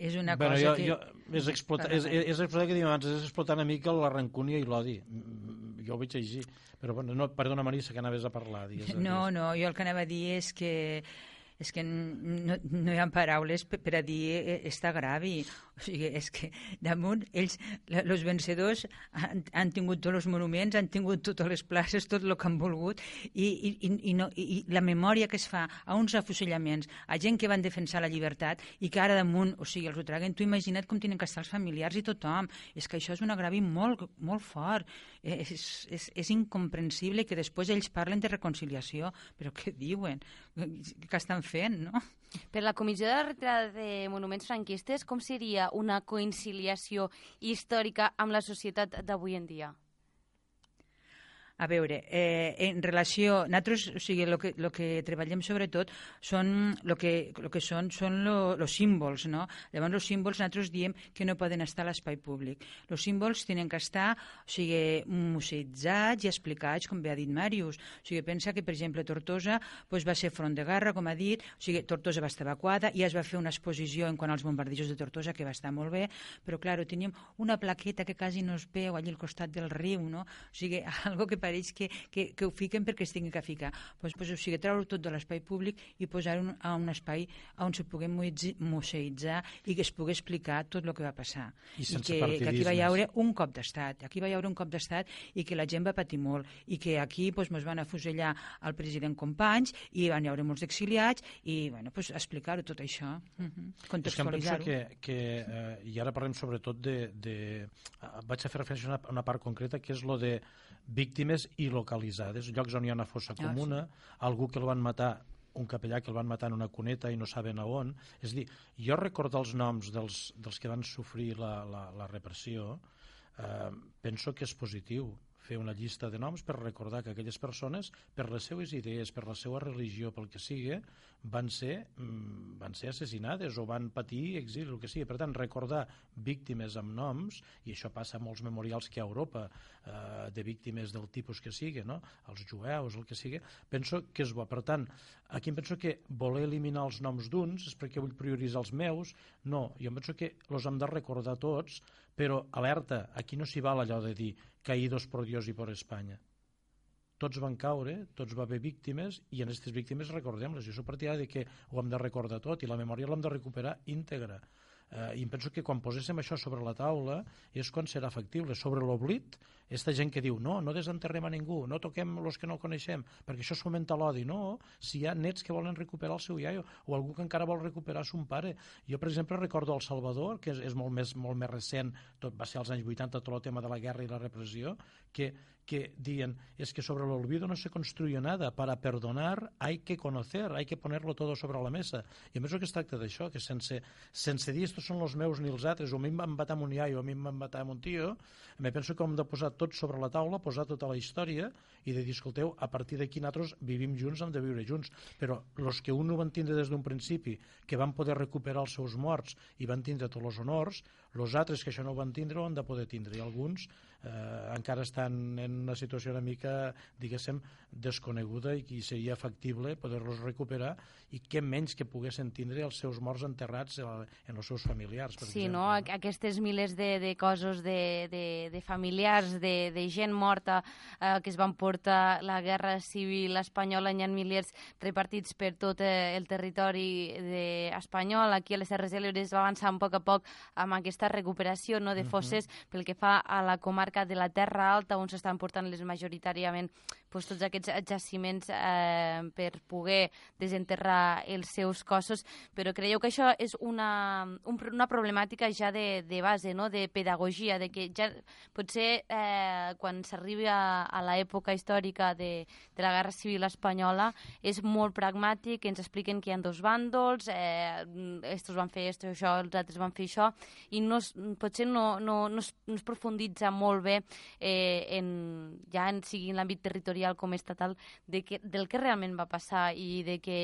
És una Bueno, cosa jo, que... jo, és, explotar, és, és explotar, que diem abans, és explotar una mica la rancúnia i l'odi. Mm, Jo ho veig així. Però, bueno, no, perdona, Marissa, que anaves a parlar. Digues, No, digues. no, jo el que anava a dir és que és que no, no hi ha paraules per, per a dir eh, està gravi. O sigui, és que damunt ells, els vencedors, han, han tingut tots els monuments, han tingut totes les places, tot el que han volgut, i, i, i, no, i, i la memòria que es fa a uns afusellaments, a gent que van defensar la llibertat i que ara damunt, o sigui, els ho traguen, tu imagina't com tenen que estar els familiars i tothom. És que això és un agravi molt, molt fort. Eh, És, és, és incomprensible que després ells parlen de reconciliació, però què diuen? Què estan fent, no? Per la Comissió de la Retirada de Monuments Franquistes, com seria una conciliació històrica amb la societat d'avui en dia? A veure, eh, en relació... Nosaltres, o sigui, el que, lo que treballem sobretot són lo que, lo que són, són els símbols, no? Llavors, els símbols nosaltres diem que no poden estar a l'espai públic. Els símbols tenen que estar, o sigui, museïtzats i explicats, com bé ha dit Màrius. O sigui, pensa que, per exemple, Tortosa pues, va ser front de guerra, com ha dit, o sigui, Tortosa va estar evacuada, i es va fer una exposició en quant als bombardejos de Tortosa, que va estar molt bé, però, clar, teníem una plaqueta que quasi no es veu allà al costat del riu, no? O sigui, algo que pareix que, que, que ho fiquen perquè es tingui que ficar. Pues, pues, o sigui, treure tot de l'espai públic i posar un, a un espai on se museï- museïtzar i que es pugui explicar tot el que va passar. I sense que, que aquí va hi haure un cop d'estat, aquí va hi haure un cop d'estat i que la gent va patir molt i que aquí pues, mos van afusellar el president Companys i van hi haure molts exiliats i bueno, pues, explicar-ho tot això, uh -huh. Contextualitzar-ho. que, que eh, i ara parlem sobretot de, de... eh, Vaig a fer referència a una, a una part concreta, que és lo de víctimes i localitzades, llocs on hi ha una fossa Ah, comuna, algú que el van matar un capellà que el van matar en una cuneta i no saben a on. És a dir, jo recordar els noms dels, dels que van sofrir la, la, la repressió eh, penso que és positiu fer una llista de noms per recordar que aquelles persones, per les seues idees, per la seva religió, pel que sigui, van ser, mm, van ser assassinades o van patir exili, el que sigui. Per tant, recordar víctimes amb noms, i això passa a molts memorials que hi ha a Europa, eh, de víctimes del tipus que sigui, no? els jueus, el que sigui, penso que és bo. Per tant, aquí penso que voler eliminar els noms d'uns és perquè vull prioritzar els meus. No, jo penso que els hem de recordar tots, però alerta, aquí no s'hi val allò de dir caídos por Dios y por España. Tots van caure, tots va haver víctimes i en aquestes víctimes recordem-les. Jo soc partidari de que ho hem de recordar tot i la memòria l'hem de recuperar íntegra. Eh, I em penso que quan poséssim això sobre la taula és quan serà factible. Sobre l'oblit, aquesta gent que diu no, no desenterrem a ningú, no toquem els que no coneixem, perquè això fomenta l'odi. No, si hi ha nets que volen recuperar el seu iaio o algú que encara vol recuperar son pare. Jo, per exemple, recordo El Salvador, que és, és molt, més, molt més recent, tot va ser als anys 80, tot el tema de la guerra i la repressió, que, que diuen es que sobre el olvido no se construye nada, para perdonar hay que conocer, hay que ponerlo todo sobre la mesa. I a més el que es tracta d'això, que sense, sense dir estos són els meus ni els altres, o a mi em van matar amb un iaio, o a mi em van matar amb un tio, me penso que hem de posar tot sobre la taula, posar tota la història i de dir, escolteu, a partir d'aquí nosaltres vivim junts, hem de viure junts. Però els que un ho van tindre des d'un principi, que van poder recuperar els seus morts i van tindre tots els honors, els altres que això no ho van tindre ho han de poder tindre. I alguns eh, encara estan en una situació una mica, diguéssim, desconeguda i que seria factible poder-los recuperar i què menys que poguessin tindre els seus morts enterrats en, els seus familiars, per Sí, exemple. no? Aqu- Aquestes milers de, de coses de, de, de familiars, de, de gent morta eh, que es van portar la guerra civil espanyola, hi ha milers repartits per tot eh, el territori de, espanyol. Aquí a les Terres de l'Ebre es va avançar un poc a poc amb aquesta recuperació no, de fosses pel que fa a la comarca de la Terra Alta, on s'estan portant les majoritàriament pues, tots aquests jaciments eh, per poder desenterrar els seus cossos, però creieu que això és una, un, una problemàtica ja de, de base, no? de pedagogia, de que ja potser eh, quan s'arribi a, a l'època històrica de, de la Guerra Civil Espanyola és molt pragmàtic, ens expliquen que hi ha dos bàndols, eh, estos van fer esto, això, els altres van fer això, i no potser no, no, no, es, no es profunditza molt bé eh, en, ja en sigui en l'àmbit territorial com estatal de que, del que realment va passar i de que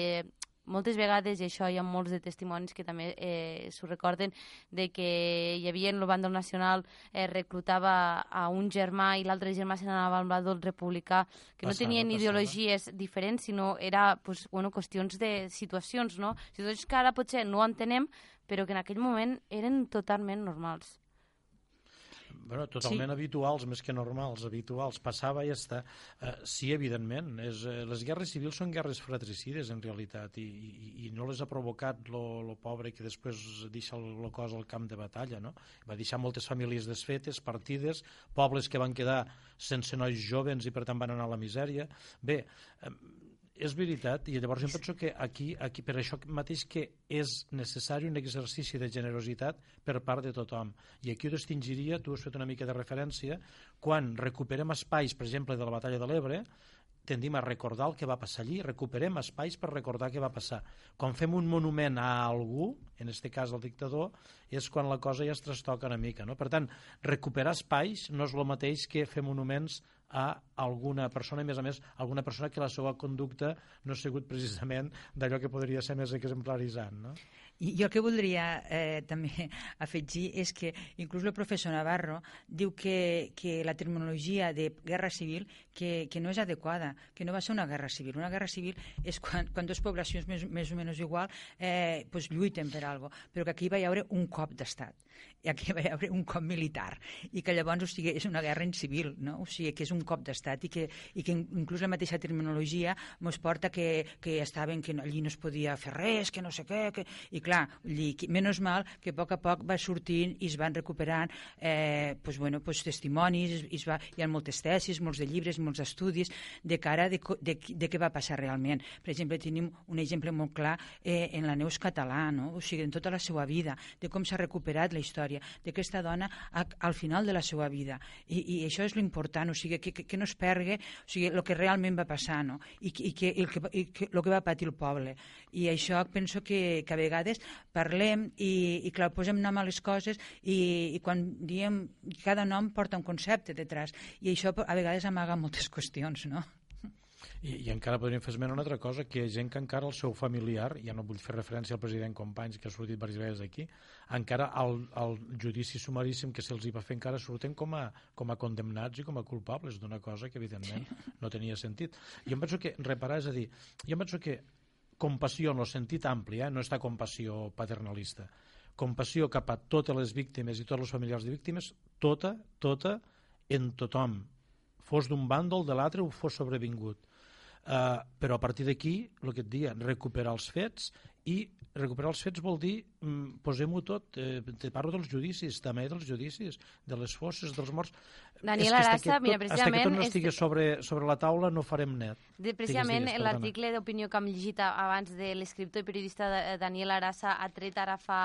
moltes vegades, i això hi ha molts de testimonis que també eh, s'ho recorden, de que hi havia en el bàndol nacional eh, reclutava a un germà i l'altre germà se n'anava al bàndol republicà, que no Passava, tenien passava. ideologies diferents, sinó era pues, bueno, qüestions de situacions, no? Situacions que ara potser no entenem, però que en aquell moment eren totalment normals. Bueno, totalment sí. habituals, més que normals, habituals. Passava i ja està. Uh, sí, evidentment. És, uh, les guerres civils són guerres fratricides, en realitat, i, i, i no les ha provocat lo, lo pobre que després deixa el, lo cos al camp de batalla, no? Va deixar moltes famílies desfetes, partides, pobles que van quedar sense nois jovens i per tant van anar a la misèria. Bé, eh, és veritat, i llavors jo penso que aquí, aquí per això mateix que és necessari un exercici de generositat per part de tothom. I aquí ho distingiria, tu has fet una mica de referència, quan recuperem espais, per exemple, de la batalla de l'Ebre, tendim a recordar el que va passar allí, recuperem espais per recordar què va passar. Quan fem un monument a algú, en este cas al dictador, és quan la cosa ja es trastoca una mica. No? Per tant, recuperar espais no és el mateix que fer monuments a alguna persona, a més a més, alguna persona que la seva conducta no ha sigut precisament d'allò que podria ser més exemplaritzant. No? I jo el que voldria eh, també afegir és que inclús el professor Navarro diu que, que la terminologia de guerra civil que, que no és adequada, que no va ser una guerra civil. Una guerra civil és quan, quan dues poblacions més, més o menys igual eh, pues lluiten per algo, però que aquí va hi haure un cop d'estat i aquí va hi haure un cop militar i que llavors o sigui, és una guerra en civil no? o sigui, que és un cop d'estat i, que, i que inclús la mateixa terminologia ens porta que, que estaven que allí no es podia fer res, que no sé què que... i clar, que- menys mal que a poc a poc va sortint i es van recuperant eh, pues, bueno, pues, testimonis i es va, hi ha moltes tesis, molts de llibres molts estudis de cara de, de, de què va passar realment per exemple, tenim un exemple molt clar eh, en la Neus Català, no? o sigui, en tota la seva vida, de com s'ha recuperat la història d'aquesta dona a, al final de la seva vida. I, i això és l'important, o sigui, que, que, que no es pergue o sigui, el que realment va passar, no? I, i, que, el que, i que, el que va patir el poble. I això penso que, que a vegades parlem i, i clar, posem nom a les coses i, i quan diem cada nom porta un concepte detrás i això a vegades amaga moltes qüestions, no? I, I encara podríem fer esment una altra cosa, que hi ha gent que encara el seu familiar, ja no vull fer referència al president Companys, que ha sortit diverses vegades aquí, encara al, al judici sumaríssim que se'ls va fer encara surten com a, com a condemnats i com a culpables d'una cosa que evidentment no tenia sentit. Jo em penso que reparar, és a dir, jo em penso que compassió en el sentit ampli, eh? no està compassió paternalista, compassió cap a totes les víctimes i tots els familiars de víctimes, tota, tota, en tothom, fos d'un bàndol, de l'altre o fos sobrevingut. Uh, però a partir d'aquí, el que et dia, recuperar els fets i recuperar els fets vol dir mm, posem-ho tot, eh, te parlo dels judicis també dels judicis, de les fosses dels morts Daniel Arassa, mira, tot, hasta que precisament tot no estigui sobre, sobre la taula no farem net De, precisament l'article d'opinió que hem llegit abans de l'escriptor i periodista de- Daniel Arassa ha tret ara fa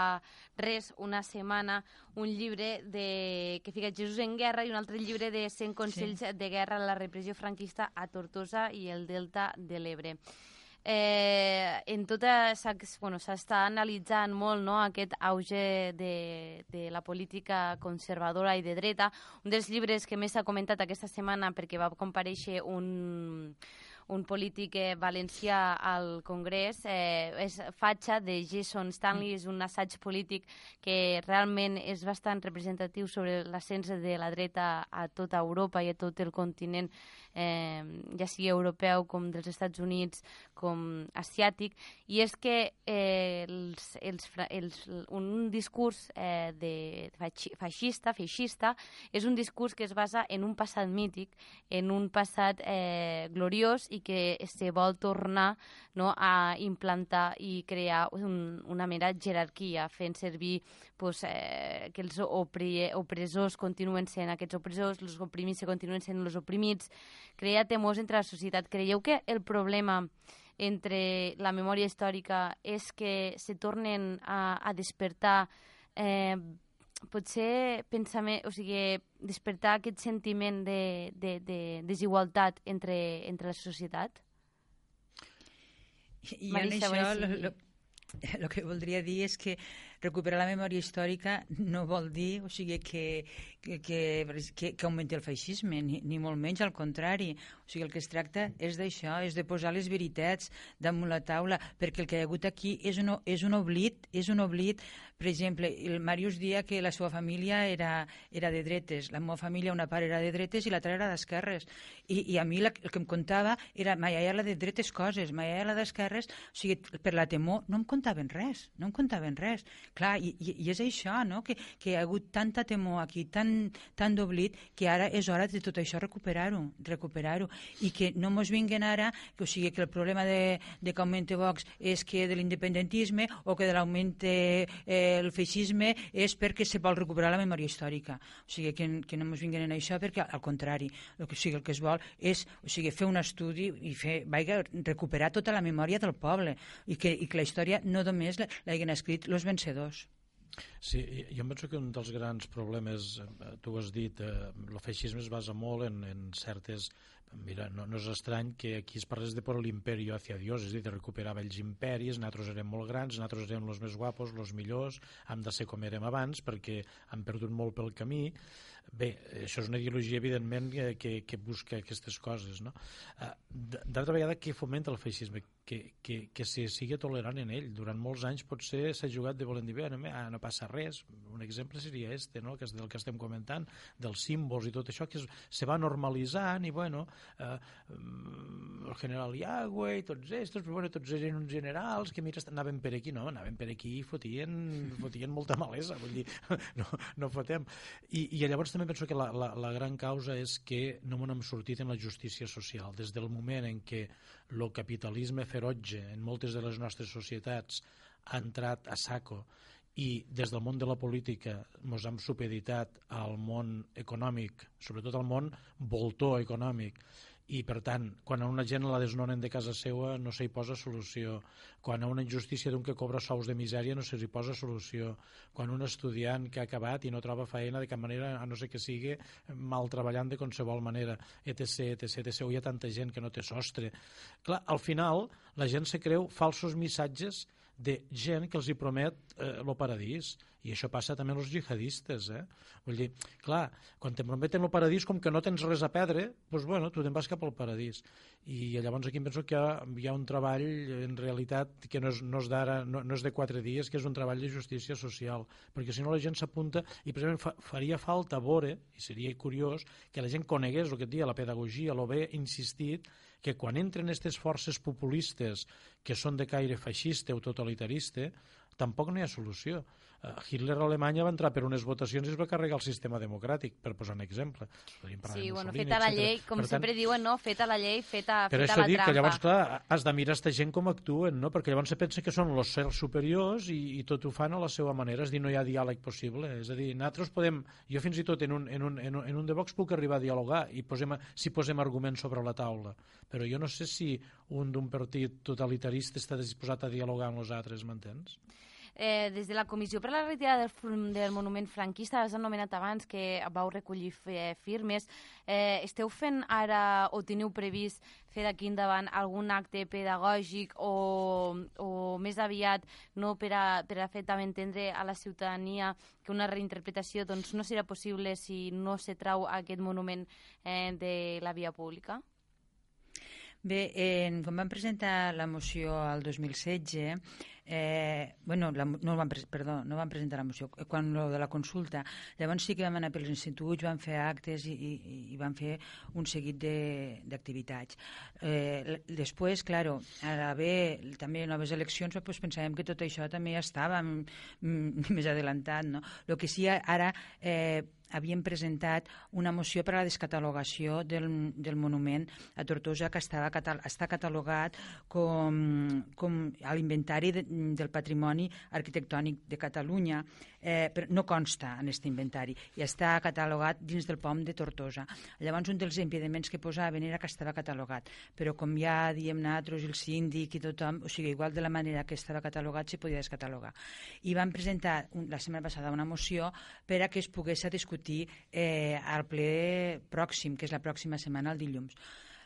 res, una setmana, un llibre de, que fica Jesús en guerra i un altre llibre de 100 consells sí. de guerra a la repressió franquista a Tortosa i el delta de l'Ebre. Eh, en tota bueno, s'està analitzant molt no, aquest auge de, de la política conservadora i de dreta. Un dels llibres que més s'ha comentat aquesta setmana perquè va compareixer un, un polític eh, valencià al Congrés, eh, és Fatxa de Jason Stanley, és un assaig polític que realment és bastant representatiu sobre l'ascens de la dreta a tota Europa i a tot el continent, eh, ja sigui europeu com dels Estats Units, com asiàtic, i és que eh, els, els, els, un discurs eh, de feixista, feixista, és un discurs que es basa en un passat mític, en un passat eh, gloriós i que se vol tornar no, a implantar i crear un, una mera jerarquia, fent servir pues, eh, que els opri, opressors continuen sent aquests opressors, els oprimits se continuen sent els oprimits, crea temors entre la societat. Creieu que el problema entre la memòria històrica és que se tornen a, a despertar eh, potser pensament, o sigui, despertar aquest sentiment de, de, de desigualtat entre, entre la societat? I Marisa, en a això lo, si- lo, que voldria dir és que recuperar la memòria històrica no vol dir o sigui, que, que, que, que, augmenti el feixisme, ni, ni molt menys, al contrari. O sigui, el que es tracta és d'això, és de posar les veritats damunt la taula, perquè el que hi ha hagut aquí és un, és un oblit, és un oblit. Per exemple, el Màrius dia que la seva família era, era de dretes, la meva família una part era de dretes i l'altra era d'esquerres. I, I a mi la, el que em contava era ma iaia la de dretes coses, ma iaia la d'esquerres, o sigui, per la temor no em contaven res, no em contaven res. Clar, i, i, és això, no?, que, que hi ha hagut tanta temor aquí, tant, tant d'oblit, que ara és hora de tot això recuperar-ho, recuperar-ho, i que no mos vinguen ara, que, o sigui, que el problema de, de que augmente Vox és que de l'independentisme o que de l'augmente eh, el feixisme és perquè se vol recuperar la memòria històrica. O sigui, que, que no mos vinguen en això perquè, al contrari, el que, o sigui, el que es vol és o sigui, fer un estudi i fer, vaiga, recuperar tota la memòria del poble i que, i que la història no només l'hagin escrit els vencedors. Sí, i- jo em penso que un dels grans problemes, eh, tu ho has dit, eh, el feixisme es basa molt en, en certes... Mira, no, no és estrany que aquí es parles de por l'imperi hacia Dios, és a dir, de recuperar vells imperis, nosaltres érem molt grans, nosaltres érem els més guapos, els millors, hem de ser com érem abans perquè hem perdut molt pel camí. Bé, això és una ideologia, evidentment, que, que, que busca aquestes coses, no? Eh, D'altra vegada, què fomenta el feixisme? Que, que, que se sigui tolerant en ell. Durant molts anys potser s'ha jugat de volent dir, bé, no, no passa res. Un exemple seria este, no? que és del que estem comentant, dels símbols i tot això, que es, se va normalitzant i, bueno, eh, mm, el general Iagüe i tots estos, però, bueno, tots eren uns generals que, mira, anaven per aquí, no, anaven per aquí i fotien, fotien molta malesa, vull dir, no, no fotem. I, I llavors també penso que la, la, la gran causa és que no hem sortit en la justícia social. Des del moment en què el capitalisme ferotge en moltes de les nostres societats ha entrat a saco i des del món de la política ens hem supeditat al món econòmic, sobretot al món voltor econòmic, i per tant, quan a una gent la desnonen de casa seva no s'hi posa solució. Quan a una injustícia d'un que cobra sous de misèria no se li posa solució. Quan un estudiant que ha acabat i no troba feina de cap manera, a no ser que sigui mal treballant de qualsevol manera. Etc, etc, etc, hi ha tanta gent que no té sostre. Clar, al final la gent se creu falsos missatges de gent que els hi promet eh, el paradís i això passa també als jihadistes eh? vull dir, clar, quan te prometen el paradís com que no tens res a perdre doncs bueno, tu te'n vas cap al paradís i llavors aquí penso que hi ha, hi ha un treball en realitat que no és, no és d'ara no, no és de quatre dies, que és un treball de justícia social, perquè si no la gent s'apunta i precisament fa, faria falta veure i seria curiós que la gent conegués el que et dia la pedagogia, lo bé insistit que quan entren aquestes forces populistes que són de caire feixista o totalitarista, tampoc no hi ha solució. Uh, Hitler a Alemanya va entrar per unes votacions i es va carregar el sistema democràtic, per posar un exemple. Sí, bueno, feta la llei, com Per sempre diuen, no? Feta la llei, feta, per feta això la dic trampa. que llavors, clar, has de mirar aquesta gent com actuen, no? perquè llavors se pensa que són els cels superiors i, i tot ho fan a la seva manera, és dir, no hi ha diàleg possible. És a dir, nosaltres podem, jo fins i tot en un, en un, en un, en un de Vox puc arribar a dialogar i posem, si posem arguments sobre la taula, però jo no sé si un d'un partit totalitarista està disposat a dialogar amb els altres, m'entens? Eh, des de la Comissió per la retirada del, del monument franquista, has anomenat abans que vau recollir eh, firmes. Eh, esteu fent ara, o teniu previst fer d'aquí endavant algun acte pedagògic o, o més aviat no per a, per a fer també entendre a la ciutadania que una reinterpretació doncs, no serà possible si no se trau aquest monument eh, de la via pública? Bé, eh, quan vam presentar la moció al 2016, eh, bueno, la, no, van, perdó, no van presentar la moció, eh, quan lo de la consulta, llavors sí que vam anar pels instituts, vam fer actes i, i, i vam fer un seguit de- d'activitats. Eh, l- després, claro, a l'haver també noves eleccions, doncs pensàvem que tot això també ja estava més adelantat. No? El que sí, ara eh, havíem presentat una moció per a la descatalogació del, del monument a Tortosa que estava, està catalogat com, com a l'inventari de, del patrimoni arquitectònic de Catalunya, eh, però no consta en aquest inventari i està catalogat dins del POM de Tortosa. Llavors, un dels impediments que posaven era que estava catalogat, però com ja diem nosaltres, el síndic i tothom, o sigui, igual de la manera que estava catalogat, se podia descatalogar. I van presentar un, la setmana passada una moció per a que es pogués discutir eh, al ple pròxim, que és la pròxima setmana, el dilluns.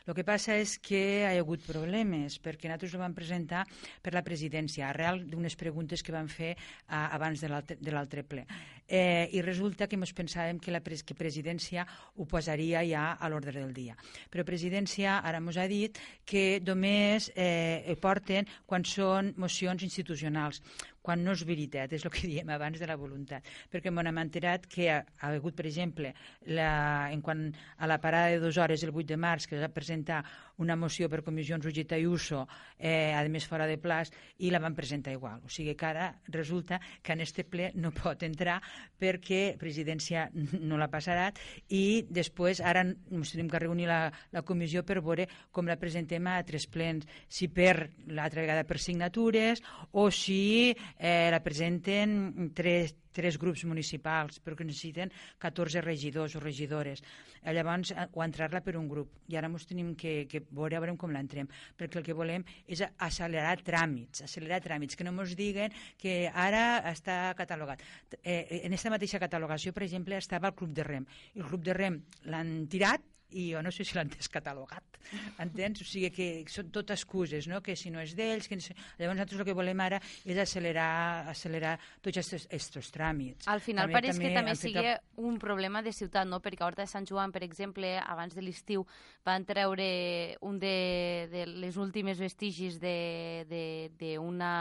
El que passa és que hi ha hagut problemes, perquè nosaltres ho vam presentar per la presidència, arrel d'unes preguntes que vam fer a, abans de l'altre- ple. Eh, I resulta que ens pensàvem que la pres que presidència ho posaria ja a l'ordre del dia. Però presidència ara ens ha dit que només eh, porten quan són mocions institucionals, quan no és veritat, és el que diem abans de la voluntat. Perquè m'hem enterat que ha, ha hagut, per exemple, la, en quant a la parada de dues hores el 8 de març, que va presentar una moció per comissions Ugita i Uso, eh, a més fora de plaç, i la van presentar igual. O sigui que ara resulta que en este ple no pot entrar perquè presidència no l'ha passat i després ara ens tenim que reunir la, la comissió per veure com la presentem a tres plens, si per l'altra vegada per signatures o si eh, la presenten tres, tres grups municipals, però que necessiten 14 regidors o regidores. Eh, llavors, eh, o entrar-la per un grup. I ara ens tenim que, que veure, a veure com l'entrem, perquè el que volem és accelerar tràmits, accelerar tràmits, que no ens diguen que ara està catalogat. Eh, en aquesta mateixa catalogació, per exemple, estava el Club de Rem. El Club de Rem l'han tirat i jo no sé si l'han descatalogat, entens? O sigui que són tot excuses, no? que si no és d'ells... Que. Llavors nosaltres el que volem ara és accelerar, accelerar tots aquests tràmits. Al final També- pareix que també han fet sigui un problema de ciutat, no? perquè a Horta de Sant Joan, per exemple, abans de l'estiu van treure un de, de les últimes vestigis d'una...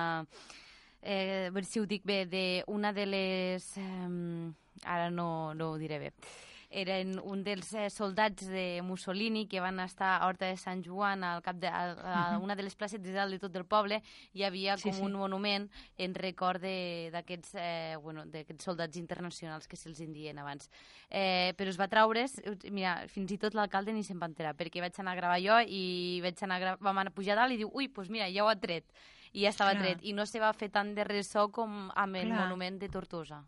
Eh, si ho dic bé, d'una de les... Eh, ara no, no ho diré bé eren un dels eh, soldats de Mussolini que van estar a Horta de Sant Joan al cap de, a, a una de les places de dalt de tot el poble hi havia Sí, com sí. un monument en record d'aquests eh, bueno, soldats internacionals que se'ls en diuen abans. Eh, però es va traure, mira, fins i tot l'alcalde ni se'n va enterar, perquè vaig anar a gravar jo i vaig anar a gravar, vam anar a pujar a dalt i diu, ui, doncs mira, ja ho ha tret. I ja estava Clar. tret. I no se va fer tant de ressò com amb el Clar. monument de Tortosa.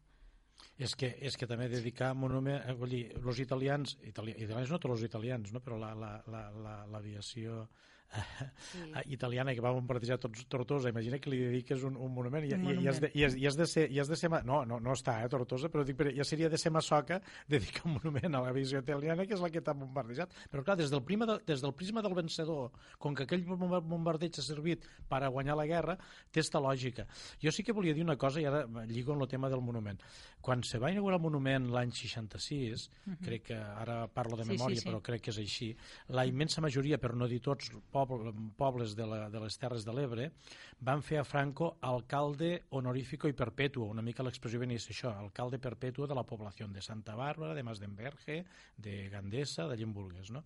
És que, és que també dedicar monument... eh, Vull dir, els italians, itali, italians no tots els italians, no? però l'aviació la, la, la, l'aviació, Sí. eh, italiana que va bombardejar tots Tortosa, imagina que li dediques un, un monument, i, Un i, i, has de, monument. i, has, i has de ser, i has de ser no, no, no està, eh, Tortosa, però dic, però ja seria de ser massoca dedicar un monument a l'aviació italiana, que és la que t'ha bombardejat. Però clar, des del, prima de, des del prisma del vencedor, com que aquell bomba- bombardeig ha servit per a guanyar la guerra, té esta lògica. Jo sí que volia dir una cosa, i ara lligo amb el tema del monument. Quan se va inaugurar el monument l'any 66, crec que ara parlo de Sí, sí, memòria, sí. però crec que és així, la immensa majoria, per no dir tots, poble, pobles de, la, de les Terres de l'Ebre van fer a Franco alcalde honorífico i perpetuo, una mica l'expressió venia això, alcalde perpetuo de la població de Santa Bàrbara, de Masdenverge, de Gandesa, d'allà en vulgues, no?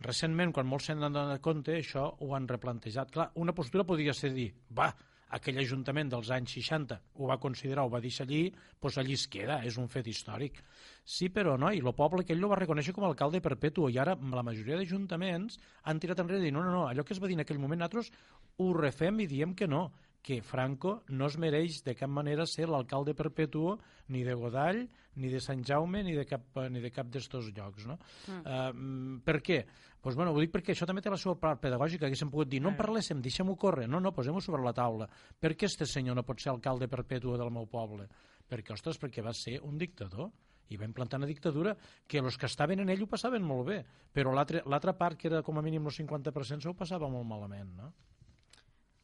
Recentment, quan molts se'n han donat compte, això ho han replantejat. Clar, una postura podria ser dir, va, aquell ajuntament dels anys 60 ho va considerar, ho va deixar allí, doncs allí es queda, és un fet històric. Sí, però no, i el poble aquell el va reconèixer com a alcalde perpetu, i ara la majoria d'ajuntaments han tirat enrere i no, no, no, allò que es va dir en aquell moment, nosaltres ho refem i diem que no, que Franco no es mereix de cap manera ser l'alcalde perpetuo ni de Godall, ni de Sant Jaume, ni de cap, ni de cap d'estos llocs. No? Mm. Uh, per què? Pues, bueno, ho dic perquè això també té la seva part pedagògica, que haguéssim pogut dir, no en parléssim, deixem-ho córrer, no, no, posem-ho sobre la taula. Per què este senyor no pot ser alcalde perpetuo del meu poble? Perquè, ostres, perquè va ser un dictador i va implantar una dictadura que els que estaven en ell ho passaven molt bé, però l'altra l'altra part, que era com a mínim el 50%, s'ho passava molt malament, no?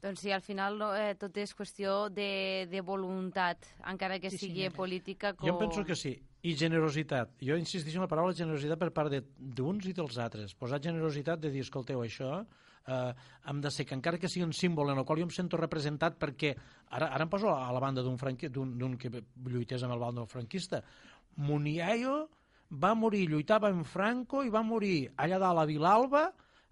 Doncs sí, al final no, eh, tot és qüestió de, de voluntat, encara que Sí, sigui senyora. política com... Jo em penso que sí. i generositat. Jo insisteixo en la paraula generositat per part de- d'uns i dels altres. Posar generositat de dir, escolteu, això eh, hem de ser, que encara que sigui un símbol en el qual jo em sento representat perquè, ara, ara em poso a la banda d'un franqui- que lluités amb el bàndol franquista, Muniayo va morir, lluitava amb Franco i va morir allà dalt a Vilalba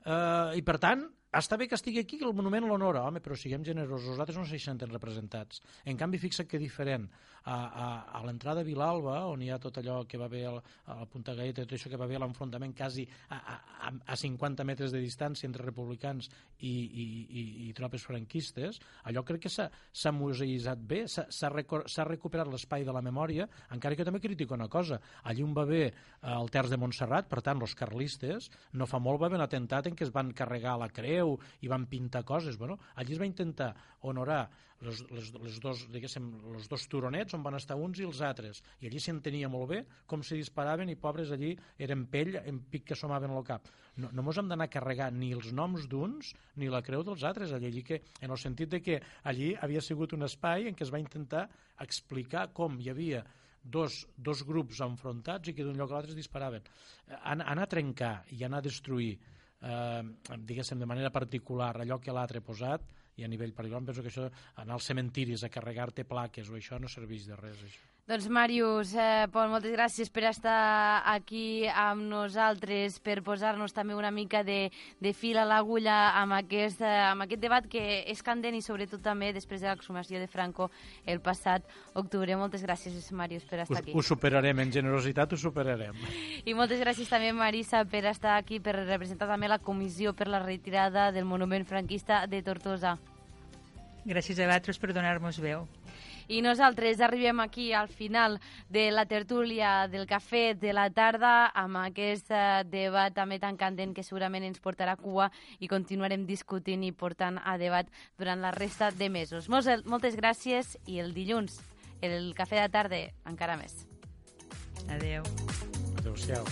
eh, i per tant està bé que estigui aquí, que el monument l'honora, home, però siguem generosos, nosaltres no se senten representats. En canvi, fixa't que diferent. A, a, a l'entrada a Vilalba, on hi ha tot allò que va haver a la Punta Gaeta, tot això que va haver l'enfrontament quasi a, a, a- a 50 metres de distància entre republicans i, i, i, i tropes franquistes, allò crec que s'ha museïtzat bé, s'ha s'ha recuperat l'espai de la memòria, encara que també critico una cosa, allí on va haver eh, el terç de Montserrat, per tant, els carlistes, no fa molt va haver un atemptat en què es van carregar la creu i van pintar coses. Bueno, allí es va intentar honorar les, les, les dos, diguéssim, els dos turonets on van estar uns i els altres. I allí s'entenia molt bé com se disparaven i pobres allí eren pell en pic que somaven al cap. No, no mos hem d'anar a carregar ni els noms d'uns ni la creu dels altres allí, allí que, en el sentit de que allí havia sigut un espai en què es va intentar explicar com hi havia dos, dos grups enfrontats i que d'un lloc a l'altre es disparaven. An anar a trencar i anar a destruir eh, diguéssim, de manera particular allò que l'altre ha posat i a nivell particular penso que això, anar als cementiris a carregar-te plaques o això no serveix de res, això. Doncs, Màrius, eh, Pol, moltes gràcies per estar aquí amb nosaltres, per posar-nos també una mica de, de fil a l'agulla amb, aquest, eh, amb aquest debat que és candent i sobretot també després de l'exhumació de Franco el passat octubre. Moltes gràcies, Màrius, per estar Ho, aquí. ho superarem, en generositat ho superarem. I moltes gràcies també, Marisa, per estar aquí, per representar també la comissió per la retirada del monument franquista de Tortosa. Gràcies a vosaltres per donar-nos veu. I nosaltres arribem aquí al final de la tertúlia del cafè de la tarda amb aquest eh, debat també tan candent que segurament ens portarà a cua i continuarem discutint i portant a debat durant la resta de mesos. Moltes gràcies i el dilluns, el cafè de tarda, encara més. Adeu. Adéu-siau.